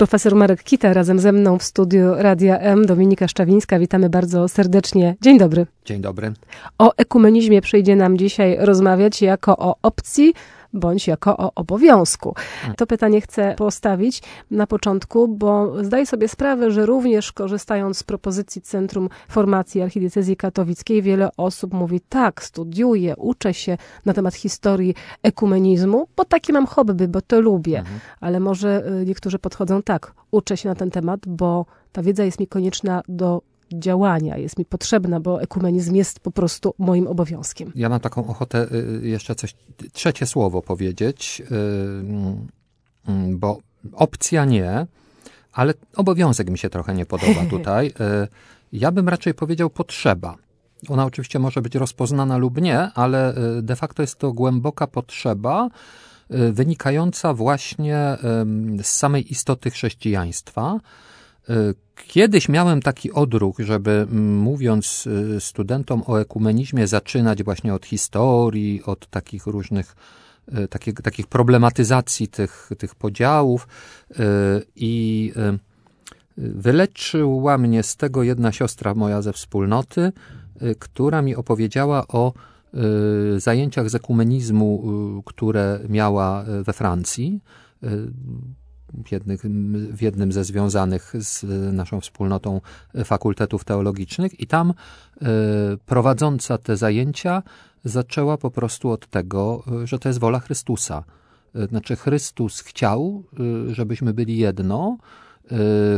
Profesor Marek Kita razem ze mną w studiu Radia M, Dominika Szczawińska. Witamy bardzo serdecznie. Dzień dobry. Dzień dobry. O ekumenizmie przyjdzie nam dzisiaj rozmawiać jako o opcji, bądź jako o obowiązku. To pytanie chcę postawić na początku, bo zdaję sobie sprawę, że również korzystając z propozycji Centrum Formacji Archidiecezji Katowickiej, wiele osób mówi tak, studiuję, uczę się na temat historii ekumenizmu, bo takie mam hobby, bo to lubię. Mhm. Ale może y, niektórzy podchodzą tak, uczę się na ten temat, bo ta wiedza jest mi konieczna do działania jest mi potrzebna, bo ekumenizm jest po prostu moim obowiązkiem. Ja mam taką ochotę y, jeszcze coś, trzecie słowo powiedzieć, y, mm, bo opcja nie, ale obowiązek mi się trochę nie podoba tutaj. Y, ja bym raczej powiedział potrzeba. Ona oczywiście może być rozpoznana lub nie, ale de facto jest to głęboka potrzeba, wynikająca właśnie z samej istoty chrześcijaństwa kiedyś miałem taki odruch, żeby mówiąc e, studentom o ekumenizmie, zaczynać właśnie od historii, od takich różnych e, takich, takich problematyzacji tych, tych podziałów. I wyleczyła mnie z tego jedna siostra moja ze wspólnoty, która mi opowiedziała o zajęciach z ekumenizmu, które miała we Francji jednych, w jednym ze związanych z naszą wspólnotą fakultetów teologicznych, i tam e, prowadząca te zajęcia zaczęła po prostu od tego, e, że to jest wola Chrystusa. E, znaczy, Chrystus chciał, żebyśmy byli jedno.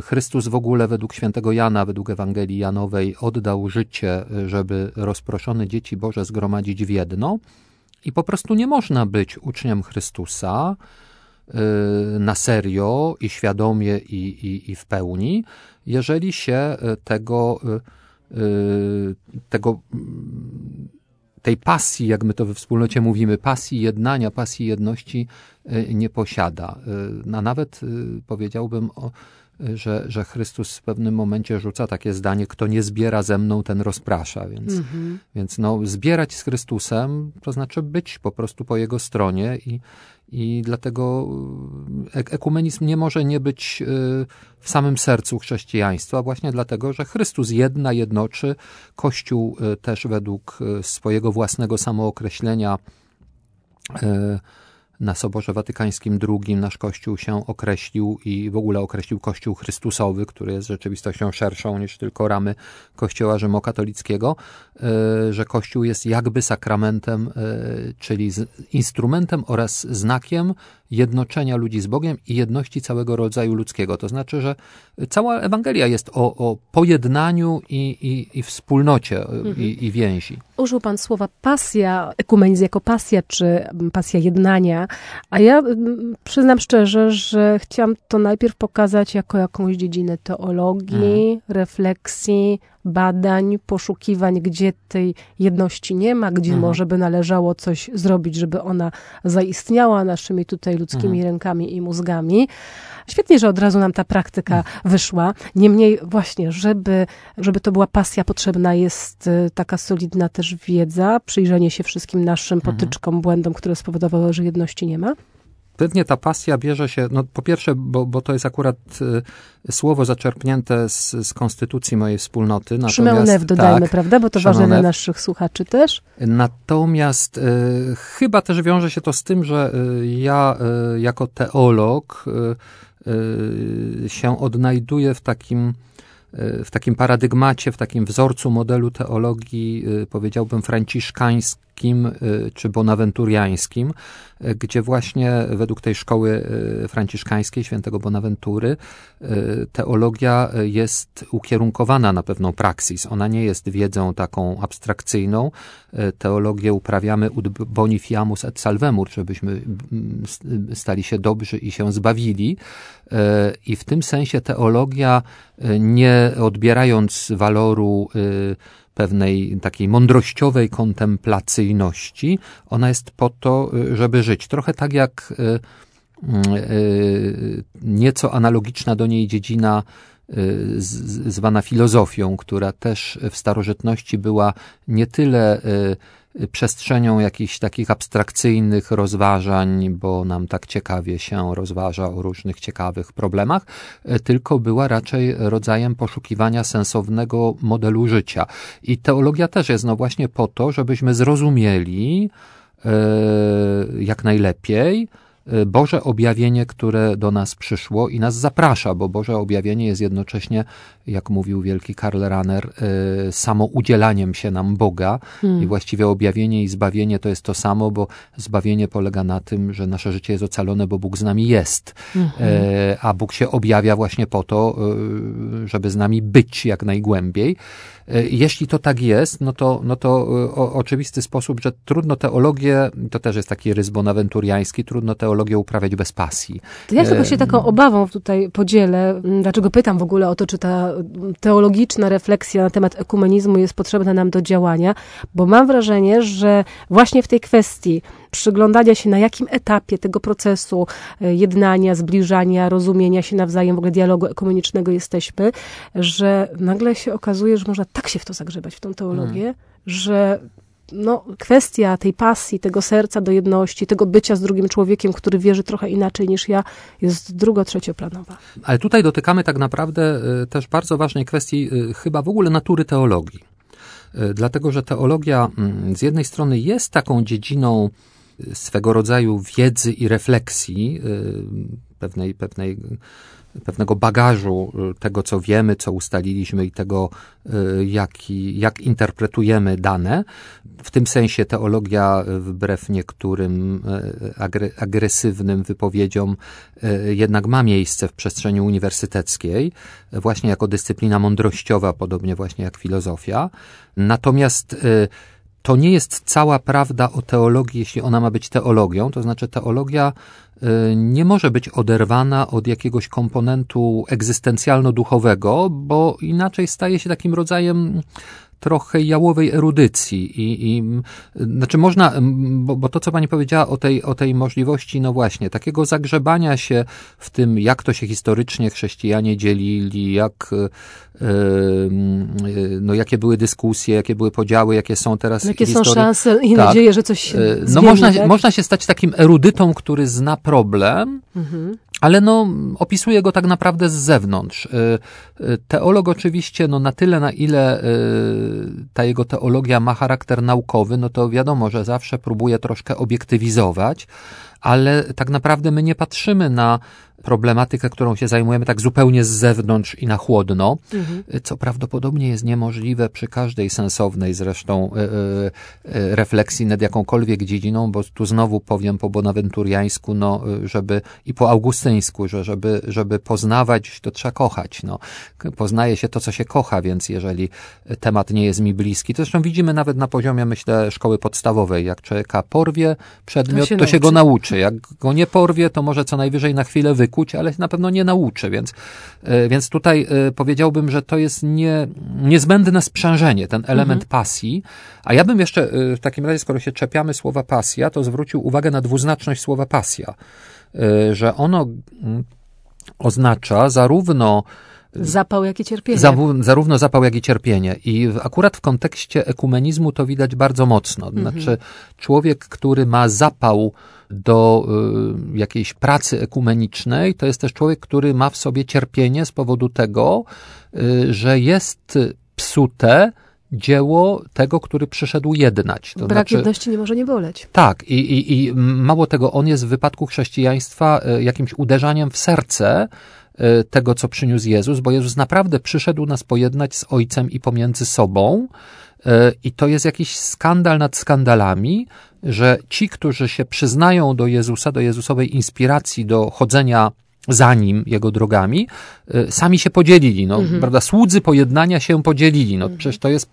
Chrystus w ogóle według świętego Jana, według Ewangelii Janowej oddał życie, żeby rozproszone dzieci Boże zgromadzić w jedno. I po prostu nie można być uczniem Chrystusa, na serio i świadomie i, i, i w pełni, jeżeli się y, tego, y, tego tej pasji, jak my to we wspólnocie mówimy, pasji jednania, pasji jedności nie posiada. A nawet powiedziałbym, że, że Chrystus w pewnym momencie rzuca takie zdanie, kto nie zbiera ze mną, ten rozprasza. Więc, mm -hmm. więc no, zbierać z Chrystusem to znaczy być po prostu po Jego stronie i, i dlatego e, ekumenizm nie może nie być e, w samym sercu chrześcijaństwa, właśnie dlatego, że Chrystus jedna, jednoczy, Kościół e, też według swojego własnego samookreślenia na Soborze Watykańskim II nasz Kościół się określił i w ogóle określił Kościół Chrystusowy, który jest rzeczywistością szerszą niż tylko ramy Kościoła Rzymokatolickiego, e, że Kościół jest jakby sakramentem, e, czyli instrumentem oraz znakiem jednoczenia ludzi z Bogiem i jedności całego rodzaju ludzkiego. To znaczy, że cała Ewangelia jest o, o pojednaniu i, i, i wspólnocie mhm. i, i więzi. Użył Pan słowa pasja, ekumenizm jako pasja, czy pasja jednania, a ja mm, przyznam szczerze, że chciałam to najpierw pokazać jako jakąś dziedzinę teologii, mhm. refleksji, badań, poszukiwań, gdzie tej jedności nie ma, gdzie mhm. może by należało coś zrobić, żeby ona zaistniała naszymi tutaj ludzkimi mhm. rękami i mózgami. Świetnie, że od razu nam ta praktyka mhm. wyszła. Niemniej właśnie, żeby, żeby to była pasja, potrzebna jest y, taka solidna też wiedza, przyjrzenie się wszystkim naszym mhm. potyczkom, błędom, które spowodowały, że jedności nie ma. Pewnie ta pasja bierze się, no po pierwsze, bo, bo to jest akurat y, słowo zaczerpnięte z, z konstytucji mojej wspólnoty. Szymeonew dodajmy, tak, prawda? Bo to ważne dla naszych słuchaczy też. Natomiast y, chyba też wiąże się to z tym, że y, ja y, jako teolog y, y, się odnajduję w takim w takim paradygmacie, w takim wzorcu modelu teologii, powiedziałbym, franciszkańskiej, Y, czy bonawenturiańskim, y, gdzie właśnie według tej szkoły y, franciszkańskiej świętego Bonaventury teologia jest ukierunkowana na pewną praksis. Ona nie jest wiedzą taką abstrakcyjną. Teologię uprawiamy ud bonifiamus et salvemur, żebyśmy stali się dobrzy i się zbawili. I w tym sensie teologia, nie odbierając waloru pewnej takiej mądrościowej kontemplacyjności. Ona jest po to, y, żeby żyć. Trochę tak jak y, y, nieco analogiczna do niej dziedzina zwana filozofią, która też w starożytności była nie tyle przestrzenią jakichś takich abstrakcyjnych rozważań, bo nam tak ciekawie się rozważa o różnych ciekawych problemach, tylko była raczej rodzajem poszukiwania sensownego modelu życia. I teologia też jest no właśnie po to, żebyśmy zrozumieli jak najlepiej, Boże objawienie, które do nas przyszło i nas zaprasza, bo Boże objawienie jest jednocześnie, jak mówił wielki Karl Rahner, y, samoudzielaniem się nam Boga hmm. i właściwie objawienie i zbawienie to jest to samo, bo zbawienie polega na tym, że nasze życie jest ocalone, bo Bóg z nami jest, hmm. a Bóg się objawia właśnie po to, żeby z nami być jak najgłębiej. E, jeśli to tak jest, no to, no to e, o, oczywisty sposób, że trudno teologię, to też jest taki rys bonawenturiański, trudno teologię uprawiać bez pasji. To ja się właśnie taką obawą tutaj podzielę, dlaczego pytam w ogóle o to, czy ta teologiczna refleksja na temat ekumenizmu jest potrzebna nam do działania, bo mam wrażenie, że właśnie w tej kwestii przyglądania się, na jakim etapie tego procesu e, jednania, zbliżania, rozumienia się nawzajem, w ogóle dialogu ekumenicznego jesteśmy, że nagle się okazuje, że można tak się w to zagrzebać, w tą teologię, hmm. że no, kwestia tej pasji, tego serca do jedności, tego bycia z drugim człowiekiem, który wierzy trochę inaczej niż ja, jest drugo-trzecioplanowa. Ale tutaj dotykamy tak naprawdę e, też bardzo ważnej kwestii, e, chyba w ogóle natury teologii. Dlatego, że teologia mm, z jednej strony jest taką dziedziną swego rodzaju wiedzy i refleksji, y, pewnej, pewnej, pewnego bagażu y, tego, co wiemy, co ustaliliśmy i tego, y, jak, jak interpretujemy dane. W tym sensie teologia, wbrew niektórym agresywnym wypowiedziom, jednak ma miejsce w przestrzeni uniwersyteckiej, właśnie jako dyscyplina mądrościowa, podobnie właśnie jak filozofia. Natomiast to nie jest cała prawda o teologii, jeśli ona ma być teologią. To znaczy, teologia y, nie może być oderwana od jakiegoś komponentu egzystencjalno-duchowego, bo inaczej staje się takim rodzajem trochę jałowej erudycji i, i znaczy można, bo, bo, to, co pani powiedziała o tej, o tej możliwości, no właśnie, takiego zagrzebania się w tym, jak to się historycznie chrześcijanie dzielili, jak, no jakie były dyskusje, jakie były podziały, jakie są teraz Jakie są szanse i tak. nadzieje, że coś się No zmieni, można, tak? można się stać takim erudytą, który zna problem, mhm ale no, opisuje go tak naprawdę z zewnątrz. Y, y, teolog oczywiście, no na tyle, na ile y, ta jego teologia ma charakter naukowy, no to wiadomo, że zawsze próbuje troszkę obiektywizować, ale tak naprawdę my nie patrzymy na problematykę, którą się zajmujemy tak zupełnie z zewnątrz i na chłodno, mhm. co prawdopodobnie jest niemożliwe przy każdej sensownej zresztą e, e, refleksji nad jakąkolwiek dziedziną, bo tu znowu powiem po bonawenturiańsku, no, żeby i po augustyńsku, że żeby, żeby poznawać, to trzeba kochać. No. Poznaje się to, co się kocha, więc jeżeli temat nie jest mi bliski, to zresztą widzimy nawet na poziomie, myślę, szkoły podstawowej, jak człowieka porwie przedmiot, to się, to się go nauczy. Jak go nie porwie, to może co najwyżej na chwilę wykuć, wykuć, ale na pewno nie nauczy, więc, e, więc tutaj e, powiedziałbym, że to jest nie, niezbędne sprzężenie, ten element mhm. pasji. A ja bym jeszcze e, w takim razie, skoro się czepiamy słowa pasja, to zwrócił uwagę na dwuznaczność słowa pasja, że ono mm, oznacza zarówno Zapał, jak i cierpienie. zarówno zapał, jak i cierpienie. I akurat w kontekście ekumenizmu to widać bardzo mocno. Mhm. Znaczy, człowiek, który ma zapał do y, jakiejś pracy ekumenicznej, to jest też człowiek, który ma w sobie cierpienie z powodu tego, y, że jest psute dzieło tego, który przyszedł jednać. To Brak znaczy, jedności nie może nie boleć. Tak, i, i, i mało tego, on jest w wypadku chrześcijaństwa y, jakimś uderzaniem w serce, tego, co przyniósł Jezus, bo Jezus naprawdę przyszedł nas pojednać z Ojcem i pomiędzy sobą. I to jest jakiś skandal nad skandalami, że ci, którzy się przyznają do Jezusa, do Jezusowej inspiracji, do chodzenia za nim, jego drogami, y, sami się podzielili. No, mhm. prawda? Słudzy pojednania się podzielili. No, mhm. przecież to jest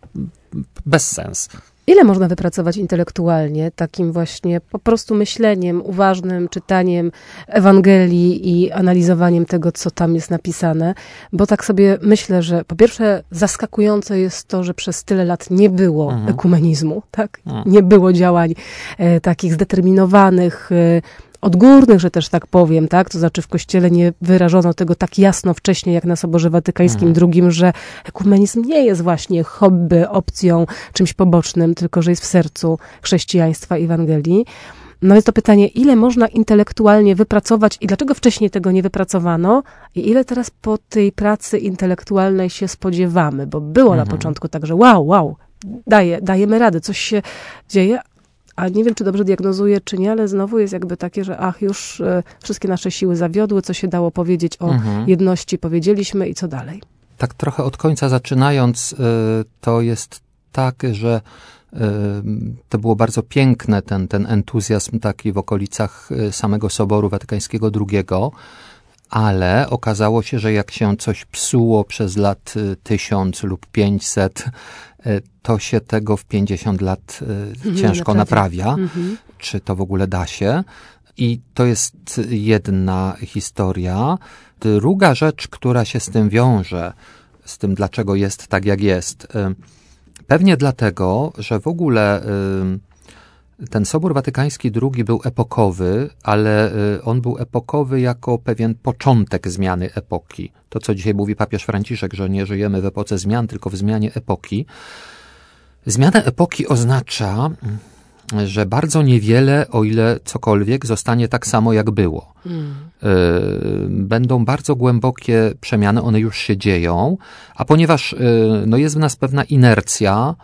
bez sens. Ile można wypracować intelektualnie takim właśnie po prostu myśleniem, uważnym czytaniem Ewangelii i analizowaniem tego, co tam jest napisane? Bo tak sobie myślę, że po pierwsze zaskakujące jest to, że przez tyle lat nie było mhm. ekumenizmu, tak? Mhm. Nie było działań e, takich zdeterminowanych, e, odgórnych, że też tak powiem, tak? To znaczy w Kościele nie wyrażono tego tak jasno wcześniej, jak na Soborze Watykańskim mhm. II, że ekumenizm nie jest właśnie hobby, opcją, czymś pobocznym, tylko że jest w sercu chrześcijaństwa i Ewangelii. No jest to pytanie, ile można intelektualnie wypracować i dlaczego wcześniej tego nie wypracowano i ile teraz po tej pracy intelektualnej się spodziewamy, bo było mhm. na początku tak, że wow, wow, daje, dajemy radę, coś się dzieje, a nie wiem, czy dobrze diagnozuję, czy nie, ale znowu jest jakby takie, że ach, już e, wszystkie nasze siły zawiodły, co się dało powiedzieć o mhm. jedności, powiedzieliśmy i co dalej. Tak trochę od końca zaczynając, y, to jest tak, że y, to było bardzo piękne, ten, ten entuzjazm taki w okolicach samego Soboru Watykańskiego II, ale okazało się, że jak się coś psuło przez lat tysiąc lub pięćset, E, to się tego w 50 lat e, mhm, ciężko naprawia. Mhm. Czy to w ogóle da się? I to jest jedna historia. Druga rzecz, która się z tym wiąże, z tym dlaczego jest tak, jak jest. E, pewnie dlatego, że w ogóle ten Sobór Watykański II był epokowy, ale y, on był epokowy jako pewien początek zmiany epoki. To, co dzisiaj mówi papież Franciszek, że nie żyjemy w epoce zmian, tylko w zmianie epoki. Zmiana epoki oznacza, że bardzo niewiele, o ile cokolwiek, zostanie tak samo, jak było. Hmm. Będą bardzo głębokie przemiany, one już się dzieją, a ponieważ y, no, jest w nas pewna inercja,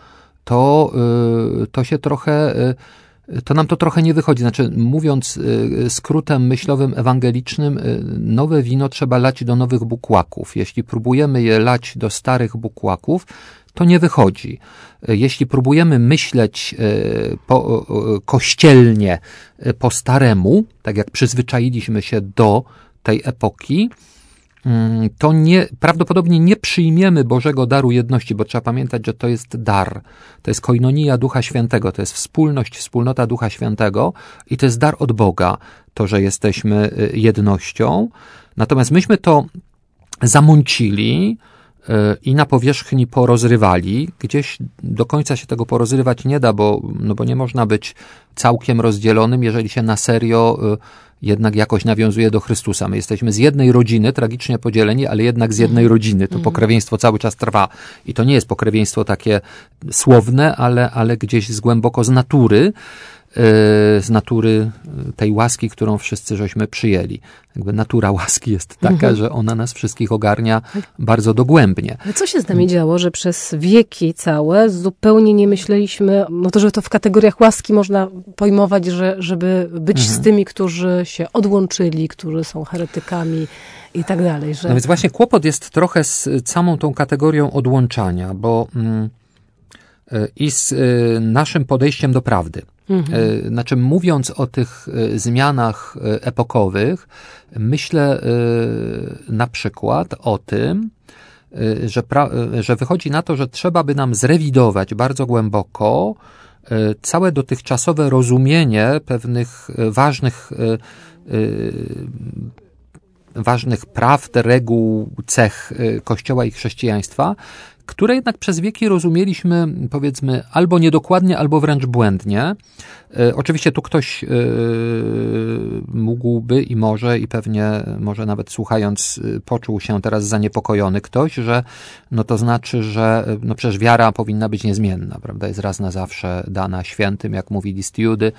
to, y, to się trochę to nam to trochę nie wychodzi. Znaczy, mówiąc y, skrótem myślowym ewangelicznym, y, nowe wino trzeba lać do nowych bukłaków. Jeśli próbujemy je lać do starych bukłaków, to nie wychodzi. Y, jeśli próbujemy myśleć po, kościelnie po staremu, tak jak przyzwyczailiśmy się do tej epoki, to nie, prawdopodobnie nie przyjmiemy Bożego daru jedności, bo trzeba pamiętać, że to jest dar. To jest koinonia Ducha Świętego, to jest wspólność, wspólnota Ducha Świętego i to jest dar od Boga, to, że jesteśmy y, jednością. Natomiast myśmy to zamącili, y, i na powierzchni porozrywali. Gdzieś do końca się tego porozrywać nie da, bo, no bo nie można być całkiem rozdzielonym, jeżeli się na serio y, jednak jakoś nawiązuje do Chrystusa. My jesteśmy z jednej rodziny, tragicznie podzieleni, ale jednak z jednej mhm. rodziny. To mhm. pokrewieństwo cały czas trwa. I to nie jest pokrewieństwo takie słowne, ale, ale gdzieś z głęboko z natury. E, z natury tej łaski, którą wszyscy żeśmy przyjęli. Jakby natura łaski jest taka, mhm. że ona nas wszystkich ogarnia bardzo dogłębnie. Ale co się z nami działo, że przez wieki całe zupełnie nie myśleliśmy, no to, że to w kategoriach łaski można pojmować, że, żeby być mhm. z tymi, którzy się odłączyli, którzy są heretykami i tak dalej. Że... No więc właśnie kłopot jest trochę z samą tą kategorią odłączania, bo mm, i z y, naszym podejściem do prawdy. Mhm. Znaczy, mówiąc o tych e, zmianach e, epokowych, myślę na przykład o tym, że, pra, że wychodzi na to, że trzeba by nam zrewidować bardzo głęboko całe dotychczasowe rozumienie pewnych ważnych, ważnych prawd, reguł, cech Kościoła i chrześcijaństwa, które jednak przez wieki rozumieliśmy, powiedzmy, albo niedokładnie, albo wręcz błędnie. E, oczywiście tu ktoś e, mógłby i może, i pewnie może nawet słuchając, e, poczuł się teraz zaniepokojony ktoś, że no to znaczy, że no przecież wiara powinna być niezmienna, prawda? Jest raz na zawsze dana świętym, jak mówili Stiudy,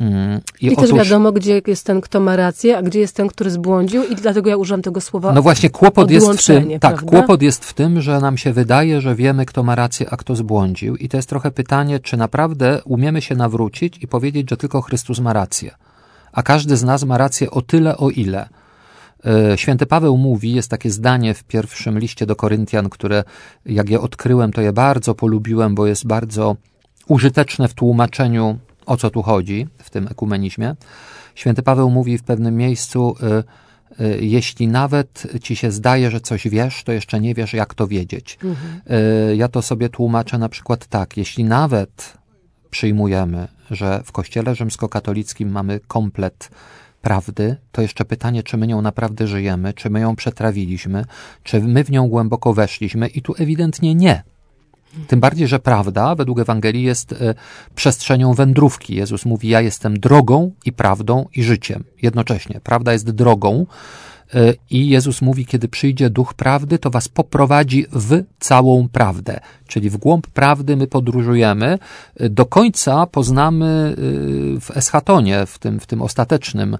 Mm. I, I też wiadomo, gdzie jest ten, kto ma rację, a gdzie jest ten, który zbłądził i dlatego ja używam tego słowa No właśnie, kłopot jest w tym, tak, kłopot jest w tym, że nam się wydaje, że wiemy, kto ma rację, a kto zbłądził i to jest trochę pytanie, czy naprawdę umiemy się nawrócić i powiedzieć, że tylko Chrystus ma rację. A każdy z nas ma rację o tyle, o ile. E, święty Paweł mówi, jest takie zdanie w pierwszym liście do Koryntian, które jak je odkryłem, to je bardzo polubiłem, bo jest bardzo użyteczne w tłumaczeniu o co tu chodzi w tym ekumenizmie. Święty Paweł mówi w pewnym miejscu, y, y, jeśli nawet ci się zdaje, że coś wiesz, to jeszcze nie wiesz, jak to wiedzieć. Mhm. Y, ja to sobie tłumaczę na przykład tak, jeśli nawet przyjmujemy, że w Kościele rzymskokatolickim mamy komplet prawdy, to jeszcze pytanie, czy my nią naprawdę żyjemy, czy my ją przetrawiliśmy, czy my w nią głęboko weszliśmy i tu ewidentnie nie. Tym bardziej, że prawda według Ewangelii jest e, przestrzenią wędrówki. Jezus mówi: Ja jestem drogą i prawdą i życiem. Jednocześnie. Prawda jest drogą, I Jezus mówi, kiedy przyjdzie duch prawdy, to was poprowadzi w całą prawdę. Czyli w głąb prawdy my podróżujemy. E, do końca poznamy e, w eschatonie, w tym, w tym ostatecznym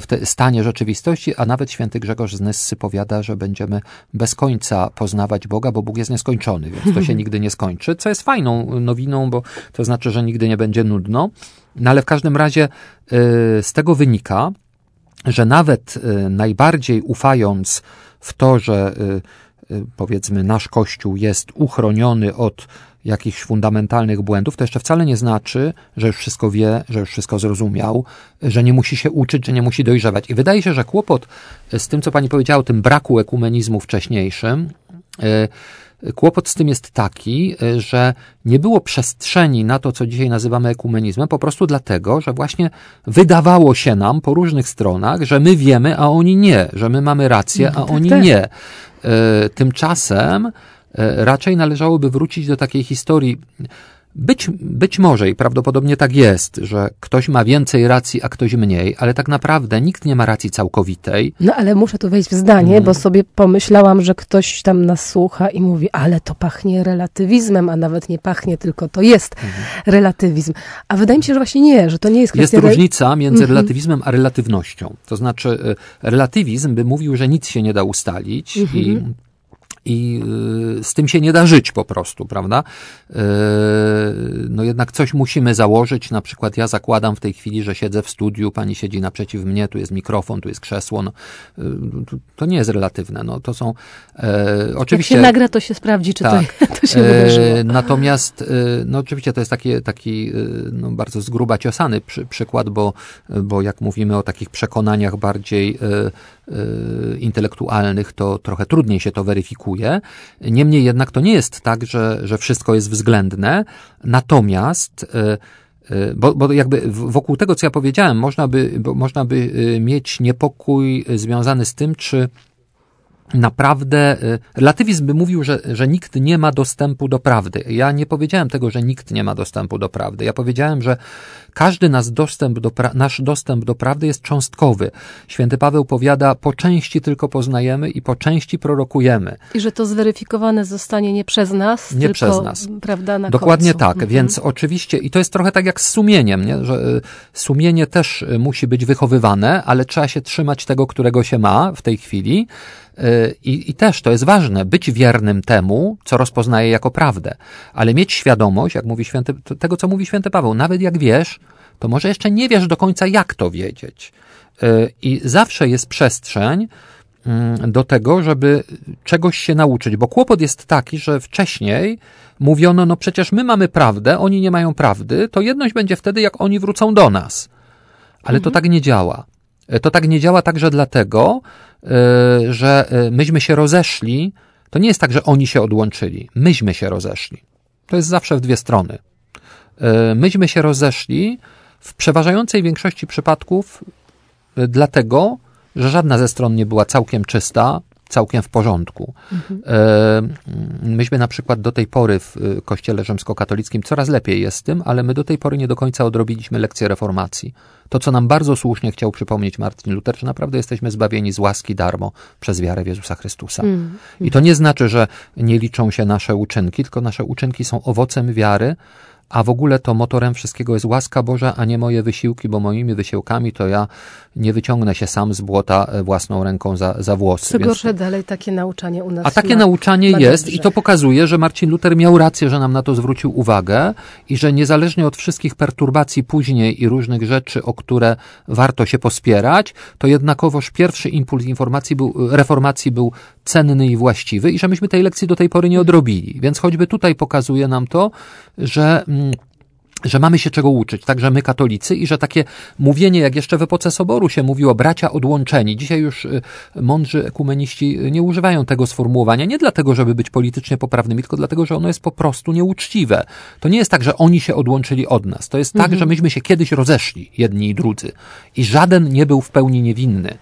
w te stanie rzeczywistości, a nawet święty Grzegorz z Nyssy powiada, że będziemy bez końca poznawać Boga, bo Bóg jest nieskończony, więc to się nigdy nie skończy, co jest fajną nowiną, bo to znaczy, że nigdy nie będzie nudno. No ale w każdym razie z tego wynika, że nawet y, najbardziej ufając w to, że y, y, powiedzmy nasz Kościół jest uchroniony od jakichś fundamentalnych błędów, to jeszcze wcale nie znaczy, że już wszystko wie, że już wszystko zrozumiał, że nie musi się uczyć, że nie musi dojrzewać. I wydaje się, że kłopot z tym, co pani powiedziała, o tym braku ekumenizmu wcześniejszym, Kłopot z tym jest taki, e, że nie było przestrzeni na to, co dzisiaj nazywamy ekumenizmem, po prostu dlatego, że właśnie wydawało się nam po różnych stronach, że my wiemy, a oni nie, że my mamy rację, a tak, oni tak. nie. E, tymczasem e, raczej należałoby wrócić do takiej historii być, być może i prawdopodobnie tak jest, że ktoś ma więcej racji, a ktoś mniej, ale tak naprawdę nikt nie ma racji całkowitej. No ale muszę tu wejść w zdanie, mm. bo sobie pomyślałam, że ktoś tam nas słucha i mówi, ale to pachnie relatywizmem, a nawet nie pachnie, tylko to jest mm. relatywizm. A wydaje mi się, że właśnie nie, że to nie jest kwestia... Jest różnica między mm -hmm. relatywizmem a relatywnością. To znaczy, e, relatywizm by mówił, że nic się nie da ustalić -hmm. i mhm i y, z tym się nie da żyć po prostu, prawda? Y, no jednak coś musimy założyć, na przykład ja zakładam w tej chwili, że siedzę w studiu, pani siedzi naprzeciw mnie, tu jest mikrofon, tu jest krzesło, no, y, to nie jest relatywne, no to są e, oczywiście... Jak się nagra, to się sprawdzi, czy tak, to, to się wydarzyło. E, natomiast, no oczywiście to jest taki, taki no, bardzo zgruba ciosany przy, przykład, bo, bo jak mówimy o takich przekonaniach bardziej intelektualnych, to trochę trudniej się to weryfikuje. Niemniej jednak to nie jest tak, że, że wszystko jest względne. Natomiast e, e, bo, bo jakby wokół tego, co ja powiedziałem, można by, można by mieć niepokój związany z tym, czy naprawdę relatywizm by mówił, że, że nikt nie ma dostępu do prawdy. Ja nie powiedziałem tego, że nikt nie ma dostępu do prawdy. Ja powiedziałem, że każdy nas dostęp do nasz dostęp do prawdy jest cząstkowy. Święty Paweł powiada, po części tylko poznajemy i po części prorokujemy. I że to zweryfikowane zostanie nie przez nas, nie tylko, przez nas. prawda, na Dokładnie końcu. tak, mhm. więc oczywiście, i to jest trochę tak jak z sumieniem, nie? że y, sumienie też y, musi być wychowywane, ale trzeba się trzymać tego, którego się ma w tej chwili. Y, I, I też to jest ważne, być wiernym temu, co rozpoznaje jako prawdę, ale mieć świadomość, jak mówi święty, tego, co mówi święty Paweł, nawet jak wiesz, to może jeszcze nie wiesz do końca, jak to wiedzieć. Y, I zawsze jest przestrzeń mm, do tego, żeby czegoś się nauczyć, bo kłopot jest taki, że wcześniej mówiono, no przecież my mamy prawdę, oni nie mają prawdy, to jedność będzie wtedy, jak oni wrócą do nas. Ale mhm. to tak nie działa. Y, to tak nie działa także dlatego, że myśmy się rozeszli. To nie jest tak, że oni się odłączyli. Myśmy się rozeszli. To jest zawsze w dwie strony. Myśmy się rozeszli, w przeważającej większości przypadków y, dlatego, że żadna ze stron nie była całkiem czysta, całkiem w porządku. Mhm. E, myśmy na przykład do tej pory w y, Kościele Rzymskokatolickim coraz lepiej jest z tym, ale my do tej pory nie do końca odrobiliśmy lekcję reformacji. To, co nam bardzo słusznie chciał przypomnieć Martin Luther, że naprawdę jesteśmy zbawieni z łaski darmo przez wiarę w Jezusa Chrystusa. Mhm. I to nie znaczy, że nie liczą się nasze uczynki, tylko nasze uczynki są owocem wiary, a w ogóle to motorem wszystkiego jest łaska Boża, a nie moje wysiłki, bo moimi wysiłkami to ja nie wyciągnę się sam z błota e, własną ręką za, za włosy. Co gorsze dalej takie nauczanie u nas. A takie ma, nauczanie jest i to pokazuje, że Marcin Luther miał rację, że nam na to zwrócił uwagę i że niezależnie od wszystkich perturbacji później i różnych rzeczy, o które warto się pospierać, to jednakowoż pierwszy impuls informacji był, reformacji był cenny i właściwy i że myśmy tej lekcji do tej pory nie odrobili. Więc choćby tutaj pokazuje nam to, że mm, że mamy się czego uczyć, także my katolicy i że takie mówienie, jak jeszcze w epoce Soboru się mówiło, bracia odłączeni. Dzisiaj już y, mądrzy ekumeniści nie używają tego sformułowania, nie dlatego, żeby być politycznie poprawnymi, tylko dlatego, że ono jest po prostu nieuczciwe. To nie jest tak, że oni się odłączyli od nas. To jest tak, mhm. tak, że myśmy się kiedyś rozeszli, jedni i drudzy. I żaden nie był w pełni niewinny.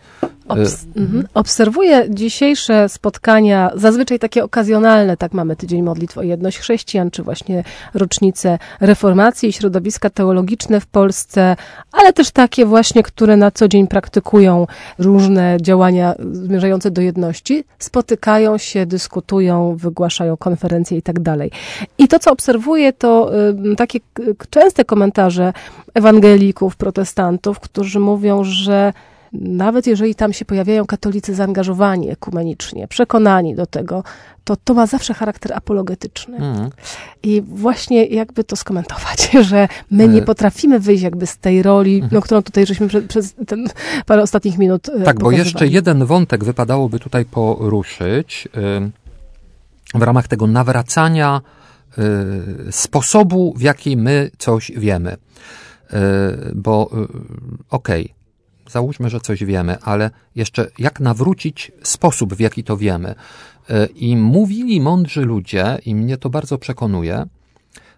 Obs mhm. Obserwuję dzisiejsze spotkania, zazwyczaj takie okazjonalne, tak mamy Tydzień Modlitw o Jedność Chrześcijan, czy właśnie rocznicę reformacji i środowiska teologiczne w Polsce, ale też takie właśnie, które na co dzień praktykują różne działania zmierzające do jedności, spotykają się, dyskutują, wygłaszają konferencje i tak dalej. I to, co obserwuję, to y, takie częste komentarze ewangelików, protestantów, którzy mówią, że nawet jeżeli tam się pojawiają katolicy zaangażowani ekumenicznie, przekonani do tego, to to ma zawsze charakter apologetyczny. Mm. I właśnie jakby to skomentować, że my nie e. potrafimy wyjść jakby z tej roli, mhm. no, którą tutaj żeśmy przez, przez ten parę ostatnich minut e, Tak, bo jeszcze jeden wątek wypadałoby tutaj poruszyć w ramach tego nawracania sposobu, w jaki my coś wiemy. Bo okej, okay, załóżmy, że coś wiemy, ale jeszcze jak nawrócić sposób, w jaki to wiemy. E, I mówili mądrzy ludzie, i mnie to bardzo przekonuje,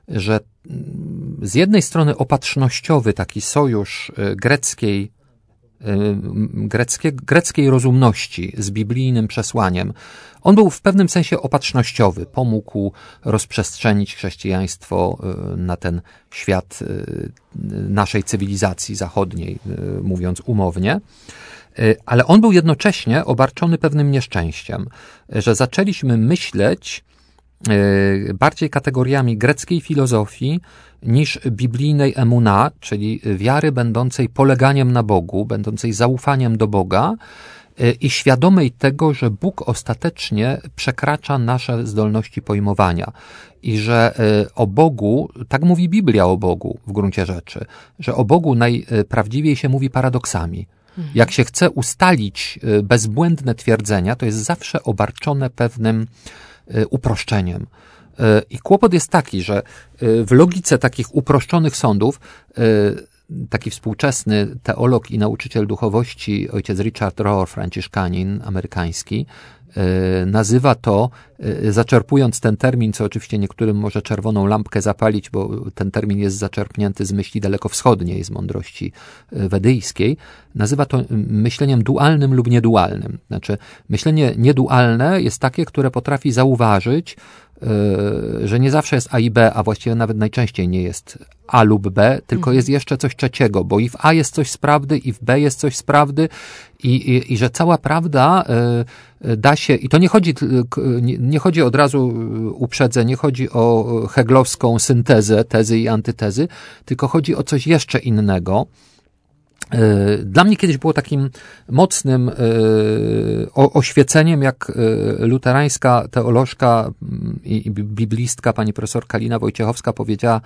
że mm, z jednej strony opatrznościowy taki sojusz e, greckiej greckie, greckiej rozumności z biblijnym przesłaniem. On był w pewnym sensie opatrznościowy, pomógł rozprzestrzenić chrześcijaństwo y, na ten świat y, naszej cywilizacji zachodniej, y, mówiąc umownie. Ale on był jednocześnie obarczony pewnym nieszczęściem, że zaczęliśmy myśleć bardziej kategoriami greckiej filozofii, niż biblijnej emuna, czyli wiary będącej poleganiem na Bogu, będącej zaufaniem do Boga i świadomej tego, że Bóg ostatecznie przekracza nasze zdolności pojmowania i że e, o Bogu, tak mówi Biblia o Bogu w gruncie rzeczy, że o Bogu najprawdziwiej się mówi paradoksami. Mhm. Jak się chce ustalić e, bezbłędne twierdzenia, to jest zawsze obarczone pewnym uproszczeniem. I kłopot jest taki, że w logice takich uproszczonych sądów taki współczesny teolog i nauczyciel duchowości, ojciec Richard Rohr, franciszkanin amerykański, nazywa to, zaczerpując ten termin, co oczywiście niektórym może czerwoną lampkę zapalić, bo ten termin jest zaczerpnięty z myśli dalekowschodniej, z mądrości wedyjskiej, nazywa to myśleniem dualnym lub niedualnym. Znaczy, myślenie niedualne jest takie, które potrafi zauważyć, E, że nie zawsze jest A i B, a właściwie nawet najczęściej nie jest A lub B, tylko mhm. jest jeszcze coś trzeciego, bo i w A jest coś z prawdy, i w B jest coś z prawdy, i, i, i że cała prawda e, da się, i to nie chodzi, nie, nie chodzi od razu, uprzedzę, nie chodzi o heglowską syntezę tezy i antytezy, tylko chodzi o coś jeszcze innego. E, dla mnie kiedyś było takim mocnym e, oświeceniem, jak e, luterańska teolożka mm, i biblistka pani profesor Kalina Wojciechowska powiedziała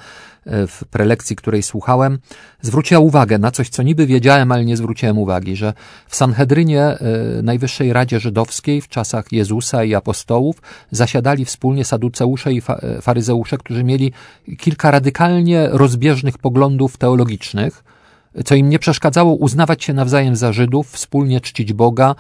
w prelekcji, której słuchałem, zwróciła uwagę na coś, co niby wiedziałem, ale nie zwróciłem uwagi, że w Sanhedrynie, Najwyższej Radzie Żydowskiej w czasach Jezusa i apostołów zasiadali wspólnie saduceusze i faryzeusze, którzy mieli kilka radykalnie rozbieżnych poglądów teologicznych, co im nie przeszkadzało uznawać się nawzajem za Żydów, wspólnie czcić Boga,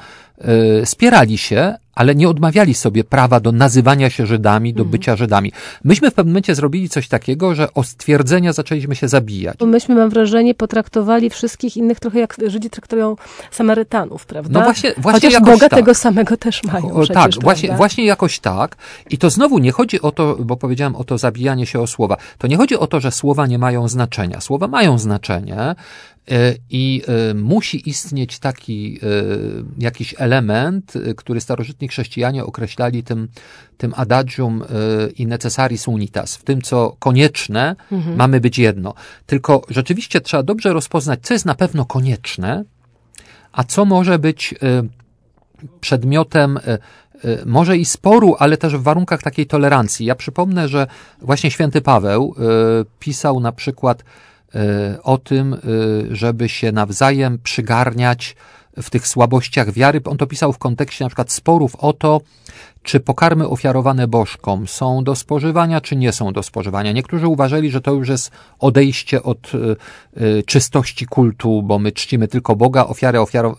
spierali się, ale nie odmawiali sobie prawa do nazywania się Żydami, do mhm. bycia Żydami. Myśmy w pewnym momencie zrobili coś takiego, że o stwierdzenia zaczęliśmy się zabijać. Bo myśmy, mam wrażenie, potraktowali wszystkich innych trochę jak Żydzi traktują Samarytanów, prawda? No właśnie, właśnie Chociaż Boga tak. tego samego też mają o, przecież, Tak, właśnie, właśnie jakoś tak. I to znowu nie chodzi o to, bo powiedziałem o to zabijanie się o słowa. To nie chodzi o to, że słowa nie mają znaczenia. Słowa mają znaczenie, e, i e, musi istnieć taki e, jakiś element, który starożytni chrześcijanie określali tym, tym adagium i necessaris unitas. W tym, co konieczne, mhm. mamy być jedno. Tylko rzeczywiście trzeba dobrze rozpoznać, co jest na pewno konieczne, a co może być przedmiotem może i sporu, ale też w warunkach takiej tolerancji. Ja przypomnę, że właśnie święty Paweł pisał na przykład E, o tym, e, żeby się nawzajem przygarniać w tych słabościach wiary. On to pisał w kontekście na przykład sporów o to, czy pokarmy ofiarowane bożkom są do spożywania, czy nie są do spożywania. Niektórzy uważali, że to już jest odejście od y, czystości kultu, bo my czcimy tylko Boga, ofiary, ofiaro,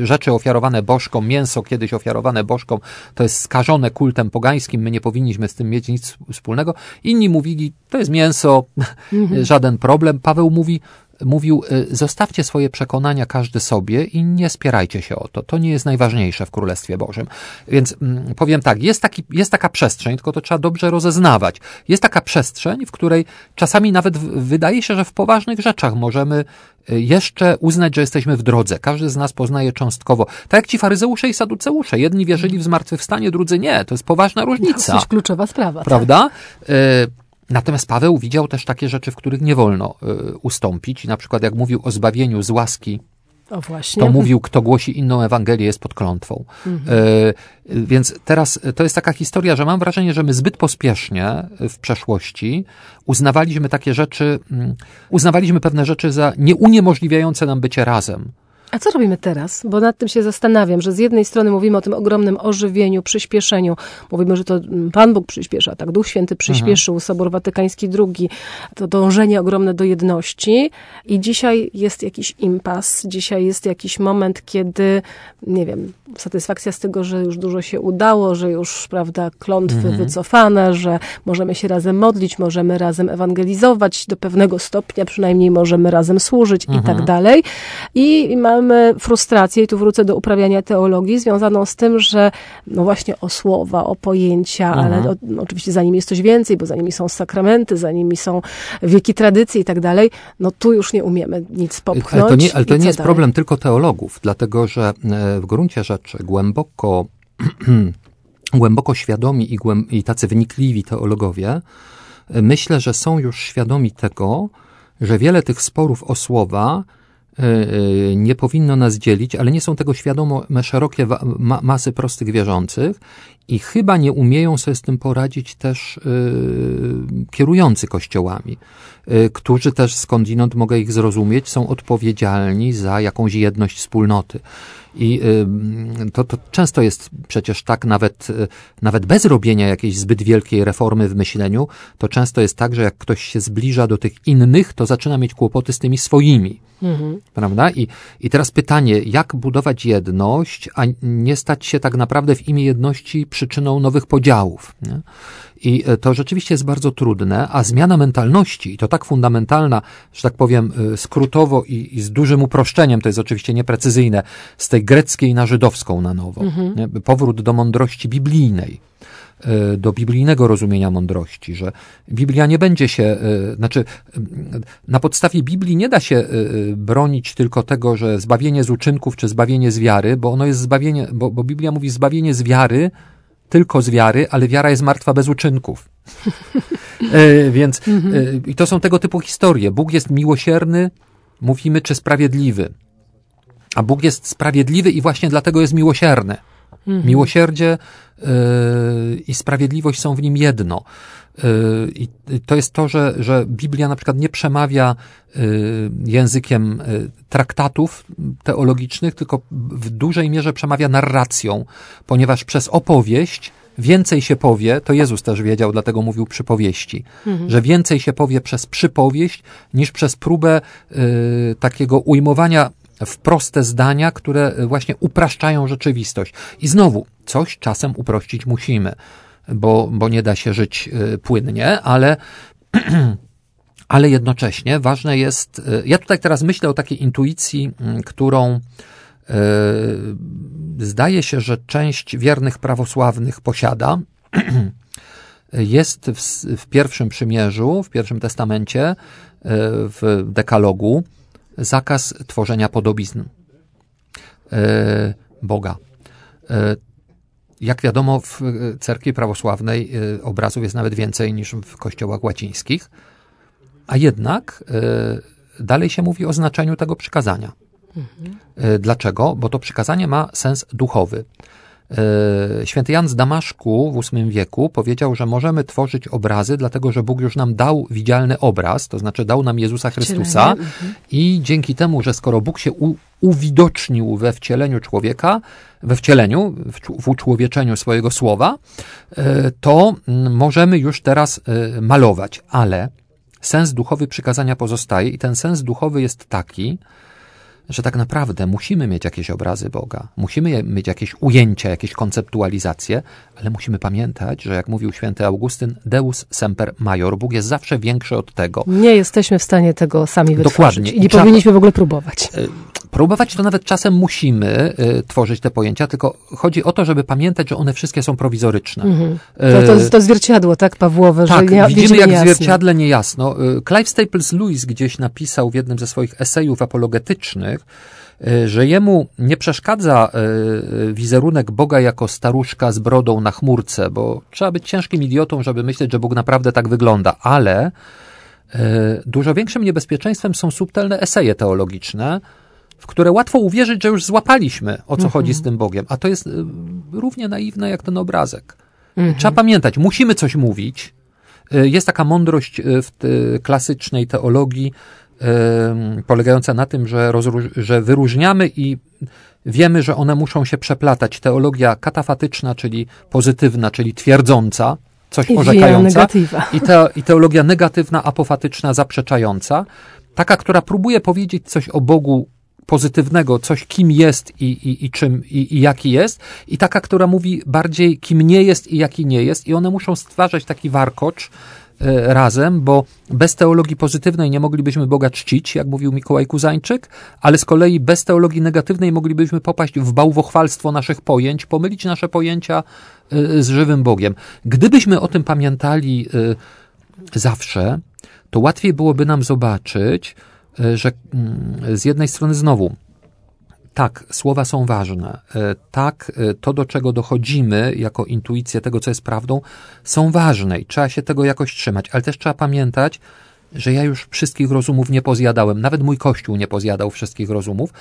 y, rzeczy ofiarowane bożkom, mięso kiedyś ofiarowane bożkom, to jest skażone kultem pogańskim, my nie powinniśmy z tym mieć nic wspólnego. Inni mówili, to jest mięso, mhm. żaden problem. Paweł mówi, mówił, zostawcie swoje przekonania każdy sobie i nie spierajcie się o to. To nie jest najważniejsze w Królestwie Bożym. Więc mm, powiem tak, jest, taki, jest taka przestrzeń, tylko to trzeba dobrze rozeznawać. Jest taka przestrzeń, w której czasami nawet wydaje się, że w poważnych rzeczach możemy y, jeszcze uznać, że jesteśmy w drodze. Każdy z nas poznaje cząstkowo. Tak jak ci faryzeusze i saduceusze. Jedni wierzyli w zmartwychwstanie, drudzy nie. To jest poważna różnica. To jest kluczowa sprawa. Prawda? Tak? Natomiast Paweł widział też takie rzeczy, w których nie wolno y, ustąpić. I na przykład jak mówił o zbawieniu z łaski, o właśnie. to mówił, kto głosi inną Ewangelię jest pod klątwą. Mhm. Y, więc teraz to jest taka historia, że mam wrażenie, że my zbyt pospiesznie w przeszłości uznawaliśmy takie rzeczy, mm, uznawaliśmy pewne rzeczy za nieuniemożliwiające nam bycie razem. A co robimy teraz? Bo nad tym się zastanawiam, że z jednej strony mówimy o tym ogromnym ożywieniu, przyspieszeniu. Mówimy, że to Pan Bóg przyspiesza, tak? Duch Święty przyspieszył, mhm. Sobor Watykański II, to dążenie ogromne do jedności. I dzisiaj jest jakiś impas, dzisiaj jest jakiś moment, kiedy, nie wiem, satysfakcja z tego, że już dużo się udało, że już, prawda, klątwy mhm. wycofane, że możemy się razem modlić, możemy razem ewangelizować do pewnego stopnia, przynajmniej możemy razem służyć mhm. i tak mhm. dalej. I mamy mamy frustrację, i tu wrócę do uprawiania teologii, związaną z tym, że no właśnie o słowa, o pojęcia, mhm. ale o, no oczywiście za nimi jest coś więcej, bo za nimi są sakramenty, za nimi są wieki tradycji i tak dalej, no tu już nie umiemy nic popchnąć. Ale to nie, ale to nie jest dalej? problem tylko teologów, dlatego że e, w gruncie rzeczy głęboko, głęboko świadomi i, głęb, i tacy wynikliwi teologowie, e, myślę, że są już świadomi tego, że wiele tych sporów o słowa E, e, nie powinno nas dzielić, ale nie są tego świadome szerokie masy prostych wierzących i chyba nie umieją sobie z tym poradzić też yy, kierujący kościołami, którzy też skądinąd mogę ich zrozumieć, są odpowiedzialni za jakąś jedność wspólnoty. I to, to często jest przecież tak, nawet, nawet bez robienia jakiejś zbyt wielkiej reformy w myśleniu, to często jest tak, że jak ktoś się zbliża do tych innych, to zaczyna mieć kłopoty z tymi swoimi. Mhm. Prawda? I, I teraz pytanie, jak budować jedność, a nie stać się tak naprawdę w imię jedności przyczyną nowych podziałów. Nie? I e, to rzeczywiście jest bardzo trudne, a zmiana mentalności, i to tak fundamentalna, że tak powiem e, skrótowo i, i z dużym uproszczeniem, to jest oczywiście nieprecyzyjne, z tej greckiej na żydowską na nowo. Mhm. Powrót do mądrości biblijnej do biblijnego rozumienia mądrości, że Biblia nie będzie się, znaczy na podstawie Biblii nie da się bronić tylko tego, że zbawienie z uczynków czy zbawienie z wiary, bo ono jest zbawienie, bo, bo Biblia mówi zbawienie z wiary tylko z wiary, ale wiara jest martwa bez uczynków. e, więc e, i to są tego typu historie. Bóg jest miłosierny, mówimy, czy sprawiedliwy. A Bóg jest sprawiedliwy i właśnie dlatego jest miłosierny. Mhm. Miłosierdzie e, i sprawiedliwość są w nim jedno. Y, I to jest to, że, że Biblia na przykład nie przemawia y, językiem y, traktatów teologicznych, tylko w dużej mierze przemawia narracją, ponieważ przez opowieść więcej się powie, to Jezus też wiedział, dlatego mówił przypowieści, mhm. że więcej się powie przez przypowieść niż przez próbę y, takiego ujmowania w proste zdania, które właśnie upraszczają rzeczywistość. I znowu, coś czasem uprościć musimy bo, bo nie da się żyć y, płynnie, ale ale jednocześnie ważne jest, y, ja tutaj teraz myślę o takiej intuicji, którą zdaje się, że część wiernych prawosławnych posiada. Jest w, w pierwszym przymierzu, w pierwszym testamencie, w dekalogu, zakaz tworzenia podobizn Boga. Jak wiadomo, w e, cerkwi prawosławnej e, obrazów jest nawet więcej niż w kościołach łacińskich, a jednak e, dalej się mówi o znaczeniu tego przykazania. Mhm. Dlaczego? Bo to przykazanie ma sens duchowy. Święty Jan z Damaszku w VIII wieku powiedział, że możemy tworzyć obrazy, dlatego że Bóg już nam dał widzialny obraz, to znaczy dał nam Jezusa Chrystusa mhm. i dzięki temu, że skoro Bóg się u, uwidocznił we wcieleniu człowieka, we wcieleniu, w uczłowieczeniu swojego słowa, e, to możemy już teraz e, malować, ale sens duchowy przykazania pozostaje i ten sens duchowy jest taki, że tak naprawdę musimy mieć jakieś obrazy Boga, musimy mieć jakieś ujęcia, jakieś konceptualizacje, ale musimy pamiętać, że jak mówił święty Augustyn, Deus semper major, Bóg jest zawsze większy od tego. Nie jesteśmy w stanie tego sami wytworzyć Dokładnie. i nie powinniśmy w ogóle próbować. Próbować to nawet czasem musimy y, tworzyć te pojęcia, tylko chodzi o to, żeby pamiętać, że one wszystkie są prowizoryczne. Mhm. To, to, to zwierciadło, tak, Pawłowe, tak, że nie, widzimy jak w niejasne. zwierciadle niejasno. Y, Clive Staples Lewis gdzieś napisał w jednym ze swoich esejów apologetycznych, y, że jemu nie przeszkadza y, wizerunek Boga jako staruszka z brodą na chmurce, bo trzeba być ciężkim idiotą, żeby myśleć, że Bóg naprawdę tak wygląda, ale dużo większym niebezpieczeństwem są subtelne eseje teologiczne, w które łatwo uwierzyć, że już złapaliśmy, o co chodzi z tym Bogiem, a to jest równie naiwne jak ten obrazek. Trzeba pamiętać, musimy coś mówić. Jest taka mądrość w klasycznej teologii, polegająca na tym, że, że wyróżniamy i wiemy, że one muszą się przeplatać. Teologia katafatyczna, czyli pozytywna, czyli twierdząca, coś I orzekająca, i, te, i teologia negatywna, apofatyczna, zaprzeczająca, taka, która próbuje powiedzieć coś o Bogu pozytywnego, coś kim jest i, i, i czym i, i jaki jest, i taka, która mówi bardziej kim nie jest i jaki nie jest, i one muszą stwarzać taki warkocz razem, bo bez teologii pozytywnej nie moglibyśmy Boga czcić, jak mówił Mikołaj Kuzańczyk, ale z kolei bez teologii negatywnej moglibyśmy popaść w bałwochwalstwo naszych pojęć, pomylić nasze pojęcia e, z żywym Bogiem. Gdybyśmy o tym pamiętali e, zawsze, to łatwiej byłoby nam zobaczyć, e, że mm, z jednej strony znowu, tak, słowa są ważne. E, Tak, e, to do czego dochodzimy jako intuicję tego, co jest prawdą, są ważne i trzeba się tego jakoś trzymać, ale też trzeba pamiętać, że ja już wszystkich rozumów nie pozjadałem. Nawet mój kościół nie pozjadał wszystkich rozumów.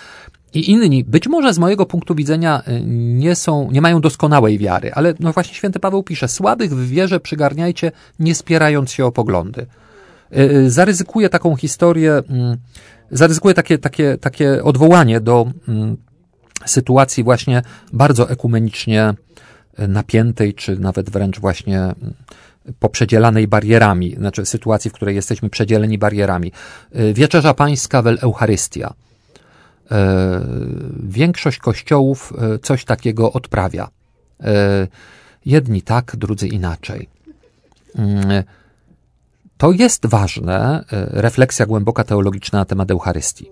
I inni, być może z mojego punktu widzenia, y, nie są, nie mają doskonałej wiary, ale no właśnie święty Paweł pisze, słabych w wierze przygarniajcie, nie spierając się o poglądy. Y, y, Zaryzykuję taką historię, mm, zaryzykuję takie, takie, takie odwołanie do mm, sytuacji właśnie bardzo ekumenicznie y, napiętej, czy nawet wręcz właśnie mm, poprzedzielanej barierami, znaczy sytuacji, w której jesteśmy przedzieleni barierami. Wieczerza Pańska wel Eucharystia. E, Większość kościołów e, coś takiego odprawia. E, Jedni tak, drudzy inaczej. To jest ważne, e, refleksja głęboka teologiczna na temat Eucharystii.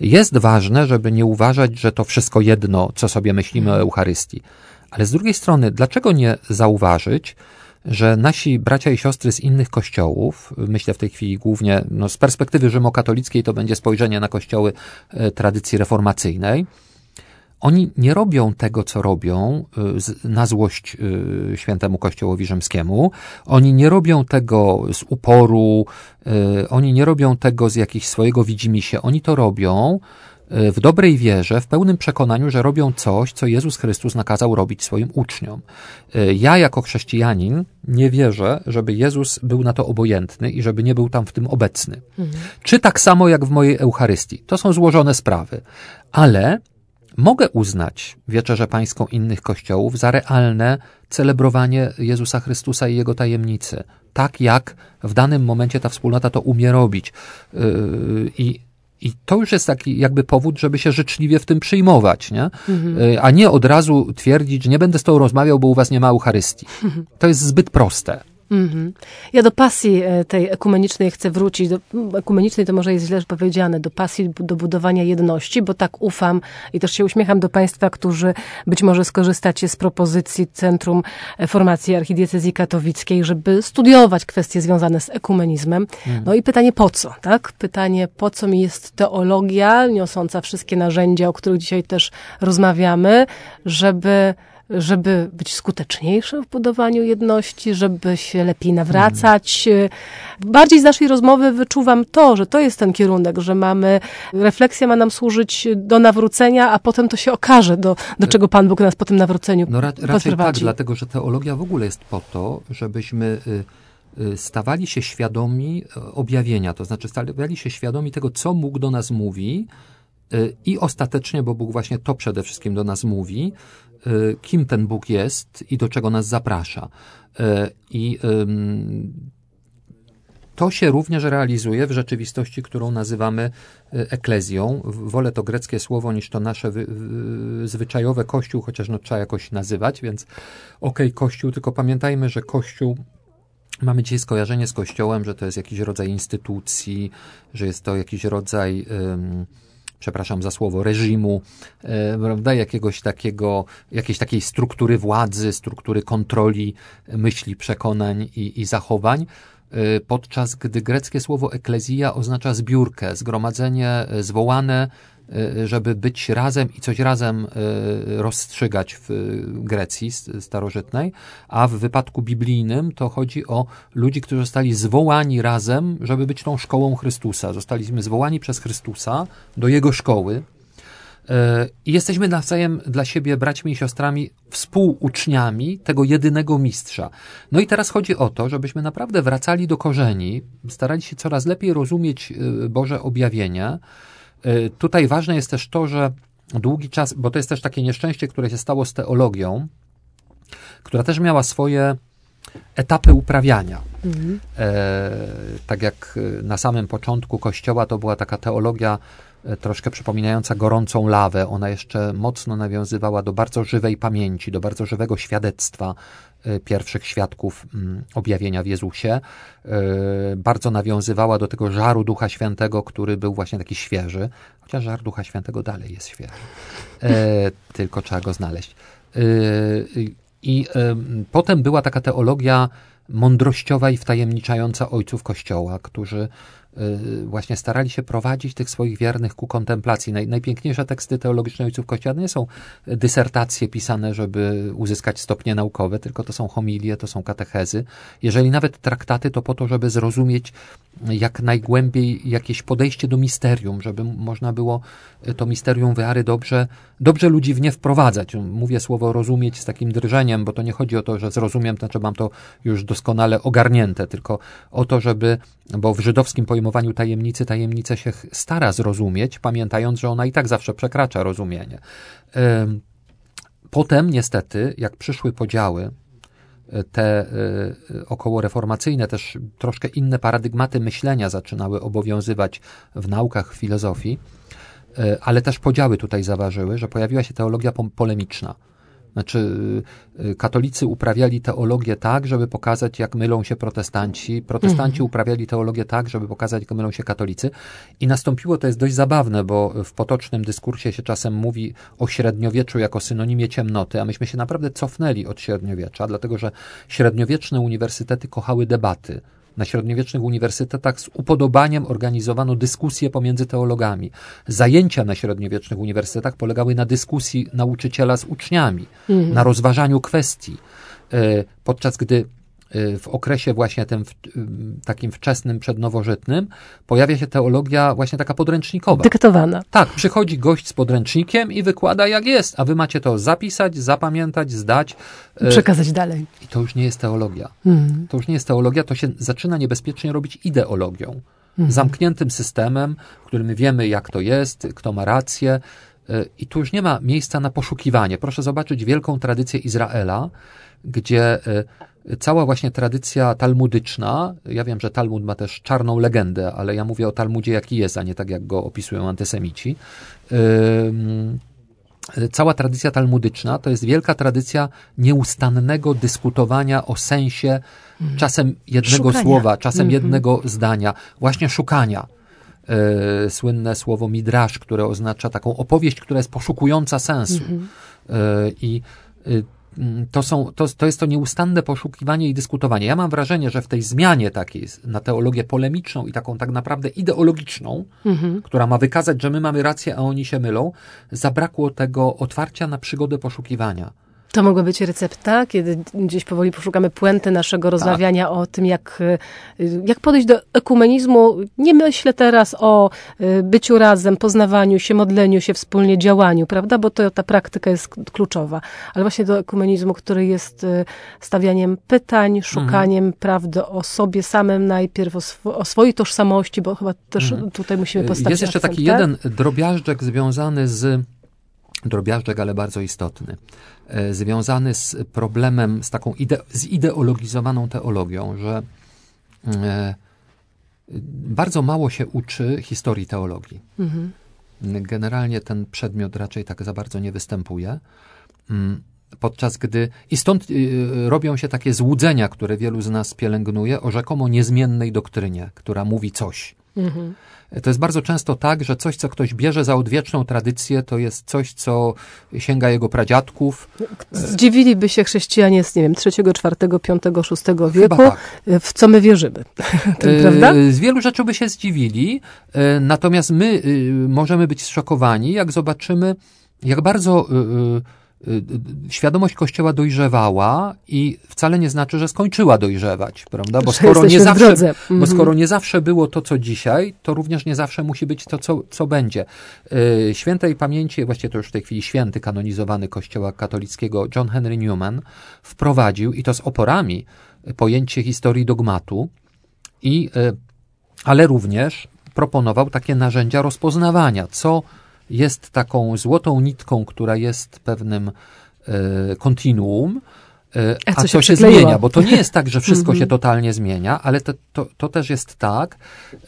Jest ważne, żeby nie uważać, że to wszystko jedno, co sobie myślimy o Eucharystii. Ale z drugiej strony, dlaczego nie zauważyć, że nasi bracia i siostry z innych kościołów, myślę w tej chwili głównie no, z perspektywy rzymokatolickiej, to będzie spojrzenie na kościoły e, tradycji reformacyjnej, oni nie robią tego, co robią y, na złość y, świętemu Kościołowi Rzymskiemu. Oni nie robią tego z uporu, y, oni nie robią tego z jakiegoś swojego widzimisię. Oni to robią w dobrej wierze, w pełnym przekonaniu, że robią coś, co Jezus Chrystus nakazał robić swoim uczniom. Ja jako chrześcijanin nie wierzę, żeby Jezus był na to obojętny i żeby nie był tam w tym obecny. Czy tak samo jak w mojej Eucharystii. To są złożone sprawy. Ale mogę uznać Wieczerzę Pańską innych kościołów za realne celebrowanie Jezusa Chrystusa i Jego tajemnicy. Tak jak w danym momencie ta wspólnota to umie robić. Yy, I, i to już jest taki jakby powód, żeby się życzliwie w tym przyjmować, nie? Yy, a nie od razu twierdzić, że nie będę z tobą rozmawiał, bo u was nie ma Eucharystii. To jest zbyt proste. Mhm. Ja do pasji e, tej ekumenicznej chcę wrócić. Do, ekumenicznej to może jest źle powiedziane, do pasji, do budowania jedności, bo tak ufam i też się uśmiecham do Państwa, którzy być może skorzystacie z propozycji Centrum Formacji Archidiecezji Katowickiej, żeby studiować kwestie związane z ekumenizmem. No i pytanie po co, tak? Pytanie po co mi jest teologia, niosąca wszystkie narzędzia, o których dzisiaj też rozmawiamy, żeby żeby być skuteczniejszym w budowaniu jedności, żeby się lepiej nawracać. Bardziej z naszej rozmowy wyczuwam to, że to jest ten kierunek, że mamy, refleksja ma nam służyć do nawrócenia, a potem to się okaże, do, do czego Pan Bóg nas po tym nawróceniu No ra, raczej tak, dlatego że teologia w ogóle jest po to, żebyśmy y, y, stawali się świadomi e, objawienia, to znaczy stawali się świadomi tego, co Bóg do nas mówi y, i ostatecznie, bo Bóg właśnie to przede wszystkim do nas mówi, y, kim ten Bóg jest i do czego nas zaprasza. Y, I to się również realizuje w rzeczywistości, którą nazywamy eklezją. Wolę to greckie słowo niż to nasze wy, zwyczajowe kościół, chociaż no trzeba jakoś nazywać, więc okej, okay, kościół, tylko pamiętajmy, że kościół Mamy dzisiaj skojarzenie z Kościołem, że to jest jakiś rodzaj instytucji, że jest to jakiś rodzaj, przepraszam za słowo, reżimu, prawda, jakiegoś takiego, jakiejś takiej struktury władzy, struktury kontroli myśli, przekonań i, i zachowań e, podczas gdy greckie słowo eklezja oznacza zbiórkę, zgromadzenie e, zwołane Y, żeby być razem i coś razem y, rozstrzygać w Grecji starożytnej, a w wypadku biblijnym to chodzi o ludzi, którzy zostali zwołani razem, żeby być tą szkołą Chrystusa. Zostaliśmy zwołani przez Chrystusa do Jego szkoły, y, i jesteśmy nawzajem dla siebie braćmi i siostrami, współuczniami tego jedynego mistrza. No i teraz chodzi o to, żebyśmy naprawdę wracali do korzeni, starali się coraz lepiej rozumieć Boże objawienia, tutaj ważne jest też to, że długi czas, bo to jest też takie nieszczęście, które się stało z teologią, która też miała swoje etapy uprawiania. Mhm. E, tak jak na samym początku Kościoła to była taka teologia e, troszkę przypominająca gorącą lawę. Ona jeszcze mocno nawiązywała do bardzo żywej pamięci, do bardzo żywego świadectwa pierwszych świadków mm, objawienia w Jezusie. Y, bardzo nawiązywała do tego żaru Ducha Świętego, który był właśnie taki świeży, chociaż żar Ducha Świętego dalej jest świeży. E, tylko trzeba go znaleźć. Y, I potem była taka teologia mądrościowa i wtajemniczająca ojców Kościoła, którzy właśnie starali się prowadzić tych swoich wiernych ku kontemplacji. Naj, najpiękniejsze teksty teologiczne ojców Kościoła nie są dysertacje pisane, żeby uzyskać stopnie naukowe, tylko to są homilie, to są katechezy. Jeżeli nawet traktaty, to po to, żeby zrozumieć jak najgłębiej jakieś podejście do misterium, żeby można było to misterium wiary dobrze, dobrze ludzi w nie wprowadzać. Mówię słowo rozumieć z takim drżeniem, bo to nie chodzi o to, że zrozumiem, to znaczy mam to już doskonale ogarnięte, tylko o to, żeby, bo w żydowskim pojmowaniu tajemnicy tajemnicę się stara zrozumieć, pamiętając, że ona i tak zawsze przekracza rozumienie. Potem niestety, jak przyszły podziały, te y, około reformacyjne, też troszkę inne paradygmaty myślenia zaczynały obowiązywać w naukach filozofii, y, ale też podziały tutaj zaważyły, że pojawiła się teologia polemiczna. Znaczy, y, katolicy uprawiali teologię tak, żeby pokazać, jak mylą się protestanci. Protestanci mhm. uprawiali teologię tak, żeby pokazać, jak mylą się katolicy. I nastąpiło, to jest dość zabawne, bo w potocznym dyskursie się czasem mówi o średniowieczu jako synonimie ciemnoty, a myśmy się naprawdę cofnęli od średniowiecza, dlatego że średniowieczne uniwersytety kochały debaty na średniowiecznych uniwersytetach z upodobaniem organizowano dyskusje pomiędzy teologami. Zajęcia na średniowiecznych uniwersytetach polegały na dyskusji nauczyciela z uczniami, mhm. na rozważaniu kwestii. E, podczas gdy w okresie właśnie tym y, takim wczesnym, przednowożytnym, pojawia się teologia właśnie taka podręcznikowa. Dyktowana. Tak, przychodzi gość z podręcznikiem i wykłada jak jest, a wy macie to zapisać, zapamiętać, zdać. Y, Przekazać dalej. I to już nie jest teologia. Mhm. To już nie jest teologia, to się zaczyna niebezpiecznie robić ideologią. Mhm. Zamkniętym systemem, w którym wiemy jak to jest, kto ma rację, i tu już nie ma miejsca na poszukiwanie. Proszę zobaczyć wielką tradycję Izraela, gdzie cała właśnie tradycja talmudyczna, ja wiem, że Talmud ma też czarną legendę, ale ja mówię o Talmudzie jaki jest, a nie tak jak go opisują antysemici. Cała tradycja talmudyczna to jest wielka tradycja nieustannego dyskutowania o sensie, mhm. czasem jednego szukania. słowa, czasem mm -hmm. jednego zdania, właśnie szukania. E, słynne słowo midrash, które oznacza taką opowieść, która jest poszukująca sensu. Mm -hmm. I y, to, są, to, to jest to nieustanne poszukiwanie i dyskutowanie. Ja mam wrażenie, że w tej zmianie takiej na teologię polemiczną i taką tak naprawdę ideologiczną, mhm. która ma wykazać, że my mamy rację, a oni się mylą, zabrakło tego otwarcia na przygodę poszukiwania. To mogła być recepta, kiedy gdzieś powoli poszukamy puenty naszego rozmawiania tak. o tym, jak, y, jak podejść do ekumenizmu. Nie myślę teraz o y, byciu razem, poznawaniu się, modleniu się, wspólnie działaniu, prawda? Bo to ta praktyka jest kluczowa. Ale właśnie do ekumenizmu, który jest y, stawianiem pytań, szukaniem mhm. prawdy o sobie samym najpierw, o, sw o, swojej tożsamości, bo chyba też mhm. tutaj musimy postawić Jest jeszcze akcent, taki tak? jeden drobiażdżek związany z drobiażdżek, ale bardzo istotny, e, związany z problemem, z taką ide zideologizowaną teologią, że e, bardzo mało się uczy historii teologii. Mhm. Generalnie ten przedmiot raczej tak za bardzo nie występuje. Mm, podczas gdy, i stąd y, robią się takie złudzenia, które wielu z nas pielęgnuje, o rzekomo niezmiennej doktrynie, która mówi coś. Mhm. To jest bardzo często tak, że coś, co ktoś bierze za odwieczną tradycję, to jest coś, co sięga jego pradziadków. Zdziwiliby się chrześcijanie z, nie wiem, trzeciego, czwartego, piątego, szóstego wieku, tak. w co my wierzymy. E, prawda? Z wielu rzeczy by się zdziwili, e, natomiast my możemy być zszokowani, jak zobaczymy, jak bardzo świadomość Kościoła dojrzewała i wcale nie znaczy, że skończyła dojrzewać, prawda? Bo skoro, nie zawsze, bo mhm. skoro nie zawsze było to, co dzisiaj, to również nie zawsze musi być to, co, co będzie. Y, świętej pamięci, właściwie to już w tej chwili święty kanonizowany Kościoła katolickiego John Henry Newman wprowadził, i to z oporami, pojęcie historii dogmatu, i, ale również proponował takie narzędzia rozpoznawania, co jest taką złotą nitką, która jest pewnym e, kontinuum, e, a, co, się, się zmienia, bo to nie jest tak, że wszystko się mhm. totalnie zmienia, ale to, to, to też jest tak,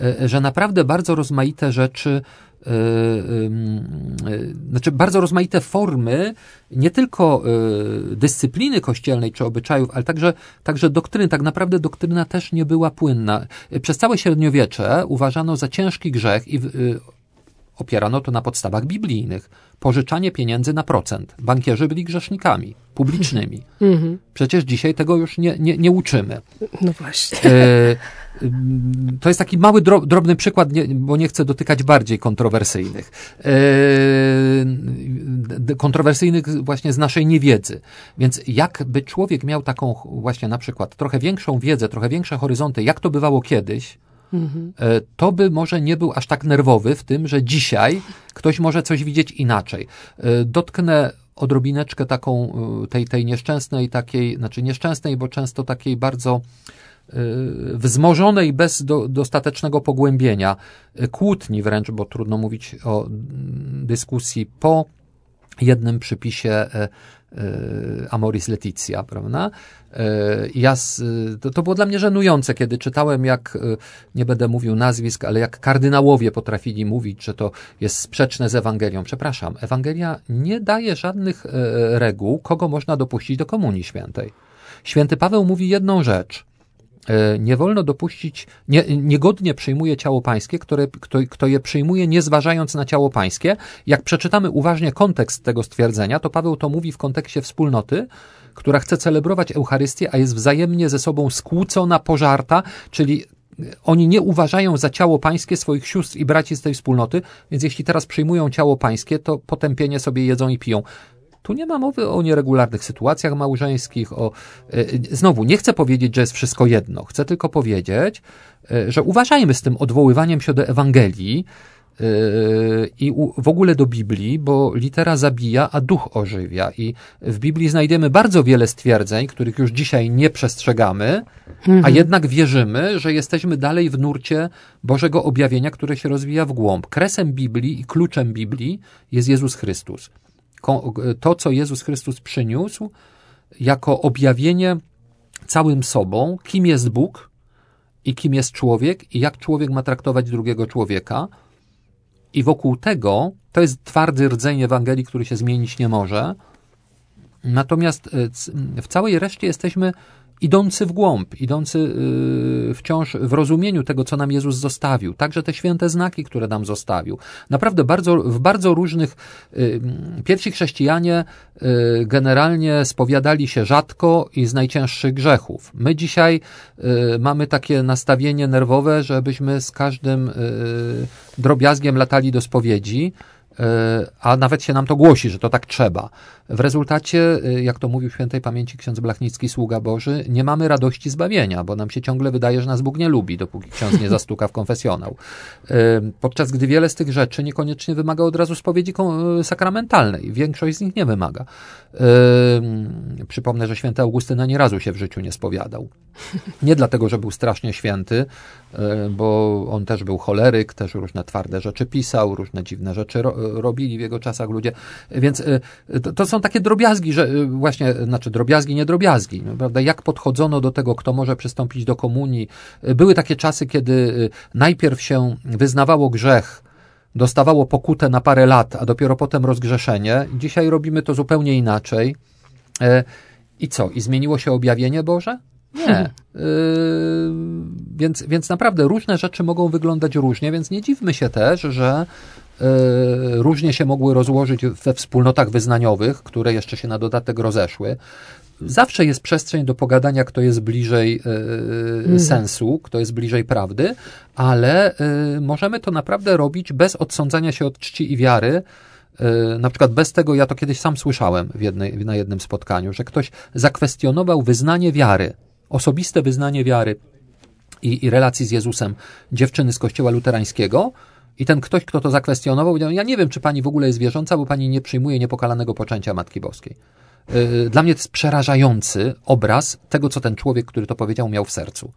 e, że naprawdę bardzo rozmaite rzeczy znaczy bardzo rozmaite formy nie tylko dyscypliny kościelnej czy obyczajów, ale także, także doktryny. Tak naprawdę doktryna też nie była płynna. Przez całe średniowiecze uważano za ciężki grzech i opierano to na podstawach biblijnych. Pożyczanie pieniędzy na procent. Bankierzy byli grzesznikami publicznymi. Mhm. Przecież dzisiaj tego już nie, nie, nie uczymy. No właśnie. E, to jest taki mały, drobny przykład, bo nie chcę dotykać bardziej kontrowersyjnych. E, kontrowersyjnych właśnie z naszej niewiedzy. Więc jakby człowiek miał taką właśnie na przykład trochę większą wiedzę, trochę większe horyzonty, jak to bywało kiedyś, Mhm. To by może nie był aż tak nerwowy w tym, że dzisiaj ktoś może coś widzieć inaczej. E, dotknę odrobineczkę taką e, tej, tej nieszczęsnej, takiej, znaczy nieszczęsnej, bo często takiej bardzo wzmożonej bez do, dostatecznego pogłębienia, kłótni wręcz, bo trudno mówić o dyskusji po jednym przypisie Amoris Leticia, prawda? E, ja, to, to było dla mnie żenujące, kiedy czytałem, jak, e, nie będę mówił nazwisk, ale jak kardynałowie potrafili mówić, że to jest sprzeczne z Ewangelią. Przepraszam, Ewangelia nie daje żadnych e, reguł, kogo można dopuścić do Komunii Świętej. Święty Paweł mówi jedną rzecz. Nie wolno dopuścić, nie, niegodnie przyjmuje ciało pańskie, które, kto, kto je przyjmuje, nie zważając na ciało pańskie. Jak przeczytamy uważnie kontekst tego stwierdzenia, to Paweł to mówi w kontekście wspólnoty, która chce celebrować Eucharystię, a jest wzajemnie ze sobą skłócona, pożarta, czyli oni nie uważają za ciało pańskie swoich sióstr i braci z tej wspólnoty, więc jeśli teraz przyjmują ciało pańskie, to potępienie sobie jedzą i piją. Tu nie ma mowy o nieregularnych sytuacjach małżeńskich, o... E, znowu, nie chcę powiedzieć, że jest wszystko jedno. Chcę tylko powiedzieć, e, że uważajmy z tym odwoływaniem się do Ewangelii, i w ogóle do Biblii, bo litera zabija, a duch ożywia. I w Biblii znajdziemy bardzo wiele stwierdzeń, których już dzisiaj nie przestrzegamy, mhm. a jednak wierzymy, że jesteśmy dalej w nurcie Bożego objawienia, które się rozwija w głąb. Kresem Biblii i kluczem Biblii jest Jezus Chrystus. To, co Jezus Chrystus przyniósł, jako objawienie całym sobą, kim jest Bóg i kim jest człowiek i jak człowiek ma traktować drugiego człowieka, i wokół tego, to jest twardy rdzeń Ewangelii, który się zmienić nie może. Natomiast e, w całej reszcie jesteśmy idący w głąb, idący y, wciąż w rozumieniu tego, co nam Jezus zostawił. Także te święte znaki, które nam zostawił. Naprawdę bardzo, w bardzo różnych, y, pierwsi chrześcijanie y, generalnie spowiadali się rzadko i z najcięższych grzechów. My dzisiaj mamy takie nastawienie nerwowe, żebyśmy z każdym drobiazgiem latali do spowiedzi, a nawet się nam to głosi, że to tak trzeba. W rezultacie, y, jak to mówił świętej pamięci ksiądz Blachnicki, sługa Boży, nie mamy radości zbawienia, bo nam się ciągle wydaje, że nas Bóg nie lubi, dopóki ksiądz nie zastuka w konfesjonał. Y, podczas gdy wiele z tych rzeczy niekoniecznie wymaga od razu spowiedzi sakramentalnej. Większość z nich nie wymaga. Przypomnę, że święty Augustyna nie razu się w życiu nie spowiadał. Nie dlatego, że był strasznie święty, bo on też był choleryk, też różne twarde rzeczy pisał, różne dziwne rzeczy robili w jego czasach ludzie. Więc to, to są takie drobiazgi, że właśnie, znaczy drobiazgi, nie drobiazgi, no, prawda? Jak podchodzono do tego, kto może przystąpić do komunii. Były takie czasy, kiedy najpierw się wyznawało grzech, dostawało pokutę na parę lat, a dopiero potem rozgrzeszenie. Dzisiaj robimy to zupełnie inaczej. I co? I zmieniło się objawienie Boże? Nie. Yy, więc, więc naprawdę różne rzeczy mogą wyglądać różnie, więc nie dziwmy się też, że różnie się mogły rozłożyć we wspólnotach wyznaniowych, które jeszcze się na dodatek rozeszły. Zawsze jest przestrzeń do pogadania, kto jest bliżej yy, sensu, kto jest bliżej prawdy, ale możemy to naprawdę robić bez odsądzania się od czci i wiary, na przykład bez tego, ja to kiedyś sam słyszałem jednej, na jednym spotkaniu, że ktoś zakwestionował wyznanie wiary osobiste wyznanie wiary i, i relacji z Jezusem dziewczyny z kościoła luterańskiego, i ten ktoś, kto to zakwestionował, powiedział, ja nie wiem, czy pani w ogóle jest wierząca, bo pani nie przyjmuje niepokalanego poczęcia Matki Boskiej. Y, dla mnie to jest przerażający obraz tego, co ten człowiek, który to powiedział, miał w sercu.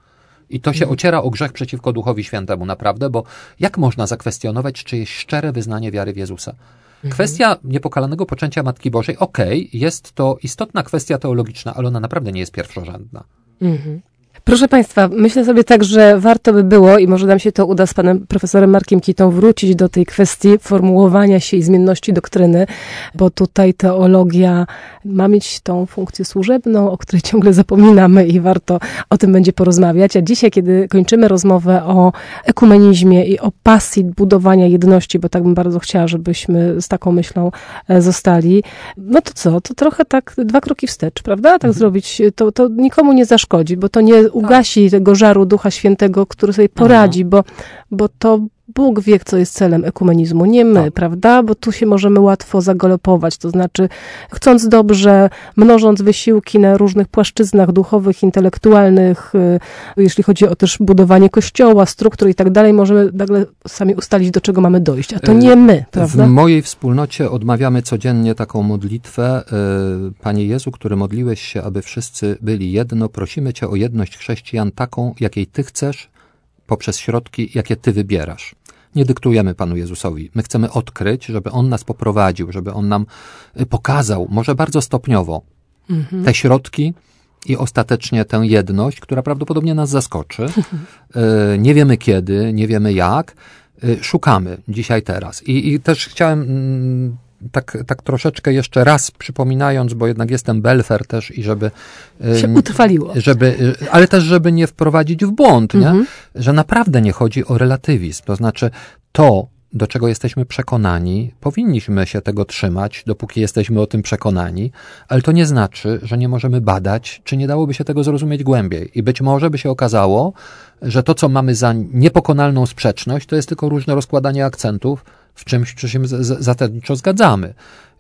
I to się mhm. ociera o grzech przeciwko Duchowi Świętemu, naprawdę, bo jak można zakwestionować czyjeś szczere wyznanie wiary w Jezusa? Mhm. Kwestia niepokalanego poczęcia Matki Bożej, okej, okay, jest to istotna kwestia teologiczna, ale ona naprawdę nie jest pierwszorzędna. Mhm. Proszę Państwa, myślę sobie tak, że warto by było i może nam się to uda z panem profesorem Markiem Kitą wrócić do tej kwestii formułowania się i zmienności doktryny, bo tutaj teologia ma mieć tą funkcję służebną, o której ciągle zapominamy i warto o tym będzie porozmawiać. A dzisiaj, kiedy kończymy rozmowę o ekumenizmie i o pasji budowania jedności, bo tak bym bardzo chciała, żebyśmy z taką myślą e, zostali, no to co? To trochę tak dwa kroki wstecz, prawda? Tak mhm. zrobić, to, to nikomu nie zaszkodzi, bo to nie ugasi tego żaru Ducha Świętego, który sobie poradzi, bo, bo to Bóg wie, co jest celem ekumenizmu, nie my, tak. prawda? Bo tu się możemy łatwo zagalopować, to znaczy chcąc dobrze, mnożąc wysiłki na różnych płaszczyznach duchowych, intelektualnych, y, jeśli chodzi o też budowanie kościoła, struktur i tak dalej, możemy nagle sami ustalić, do czego mamy dojść, a to nie my, prawda? W mojej wspólnocie odmawiamy codziennie taką modlitwę. Y, Panie Jezu, który modliłeś się, aby wszyscy byli jedno, prosimy Cię o jedność chrześcijan taką, jakiej Ty chcesz, poprzez środki, jakie Ty wybierasz nie dyktujemy Panu Jezusowi. My chcemy odkryć, żeby On nas poprowadził, żeby On nam y, pokazał, może bardzo stopniowo, mhm. te środki i ostatecznie tę jedność, która prawdopodobnie nas zaskoczy. Y, nie wiemy kiedy, nie wiemy jak. Y, szukamy dzisiaj, teraz. I, i też chciałem mm, tak, tak troszeczkę jeszcze raz przypominając, bo jednak jestem belfer też i żeby... Się utrwaliło. Żeby, ale też, żeby nie wprowadzić w błąd, nie? Mhm. że naprawdę nie chodzi o relatywizm. To znaczy to, do czego jesteśmy przekonani, powinniśmy się tego trzymać, dopóki jesteśmy o tym przekonani, ale to nie znaczy, że nie możemy badać, czy nie dałoby się tego zrozumieć głębiej. I być może by się okazało, że to, co mamy za niepokonalną sprzeczność, to jest tylko różne rozkładanie akcentów w czymś, czy się zasadniczo zgadzamy.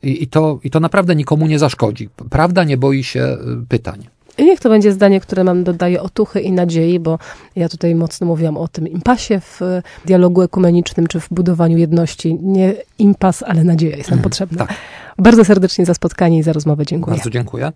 I, i, to, I to naprawdę nikomu nie zaszkodzi. Prawda nie boi się y, pytań. I niech to będzie zdanie, które nam dodaje otuchy i nadziei, bo ja tutaj mocno mówiłam o tym impasie w dialogu ekumenicznym, czy w budowaniu jedności. Nie impas, ale nadzieja jest nam mm, potrzebna. Tak. Bardzo serdecznie za spotkanie i za rozmowę dziękuję. Bardzo dziękuję.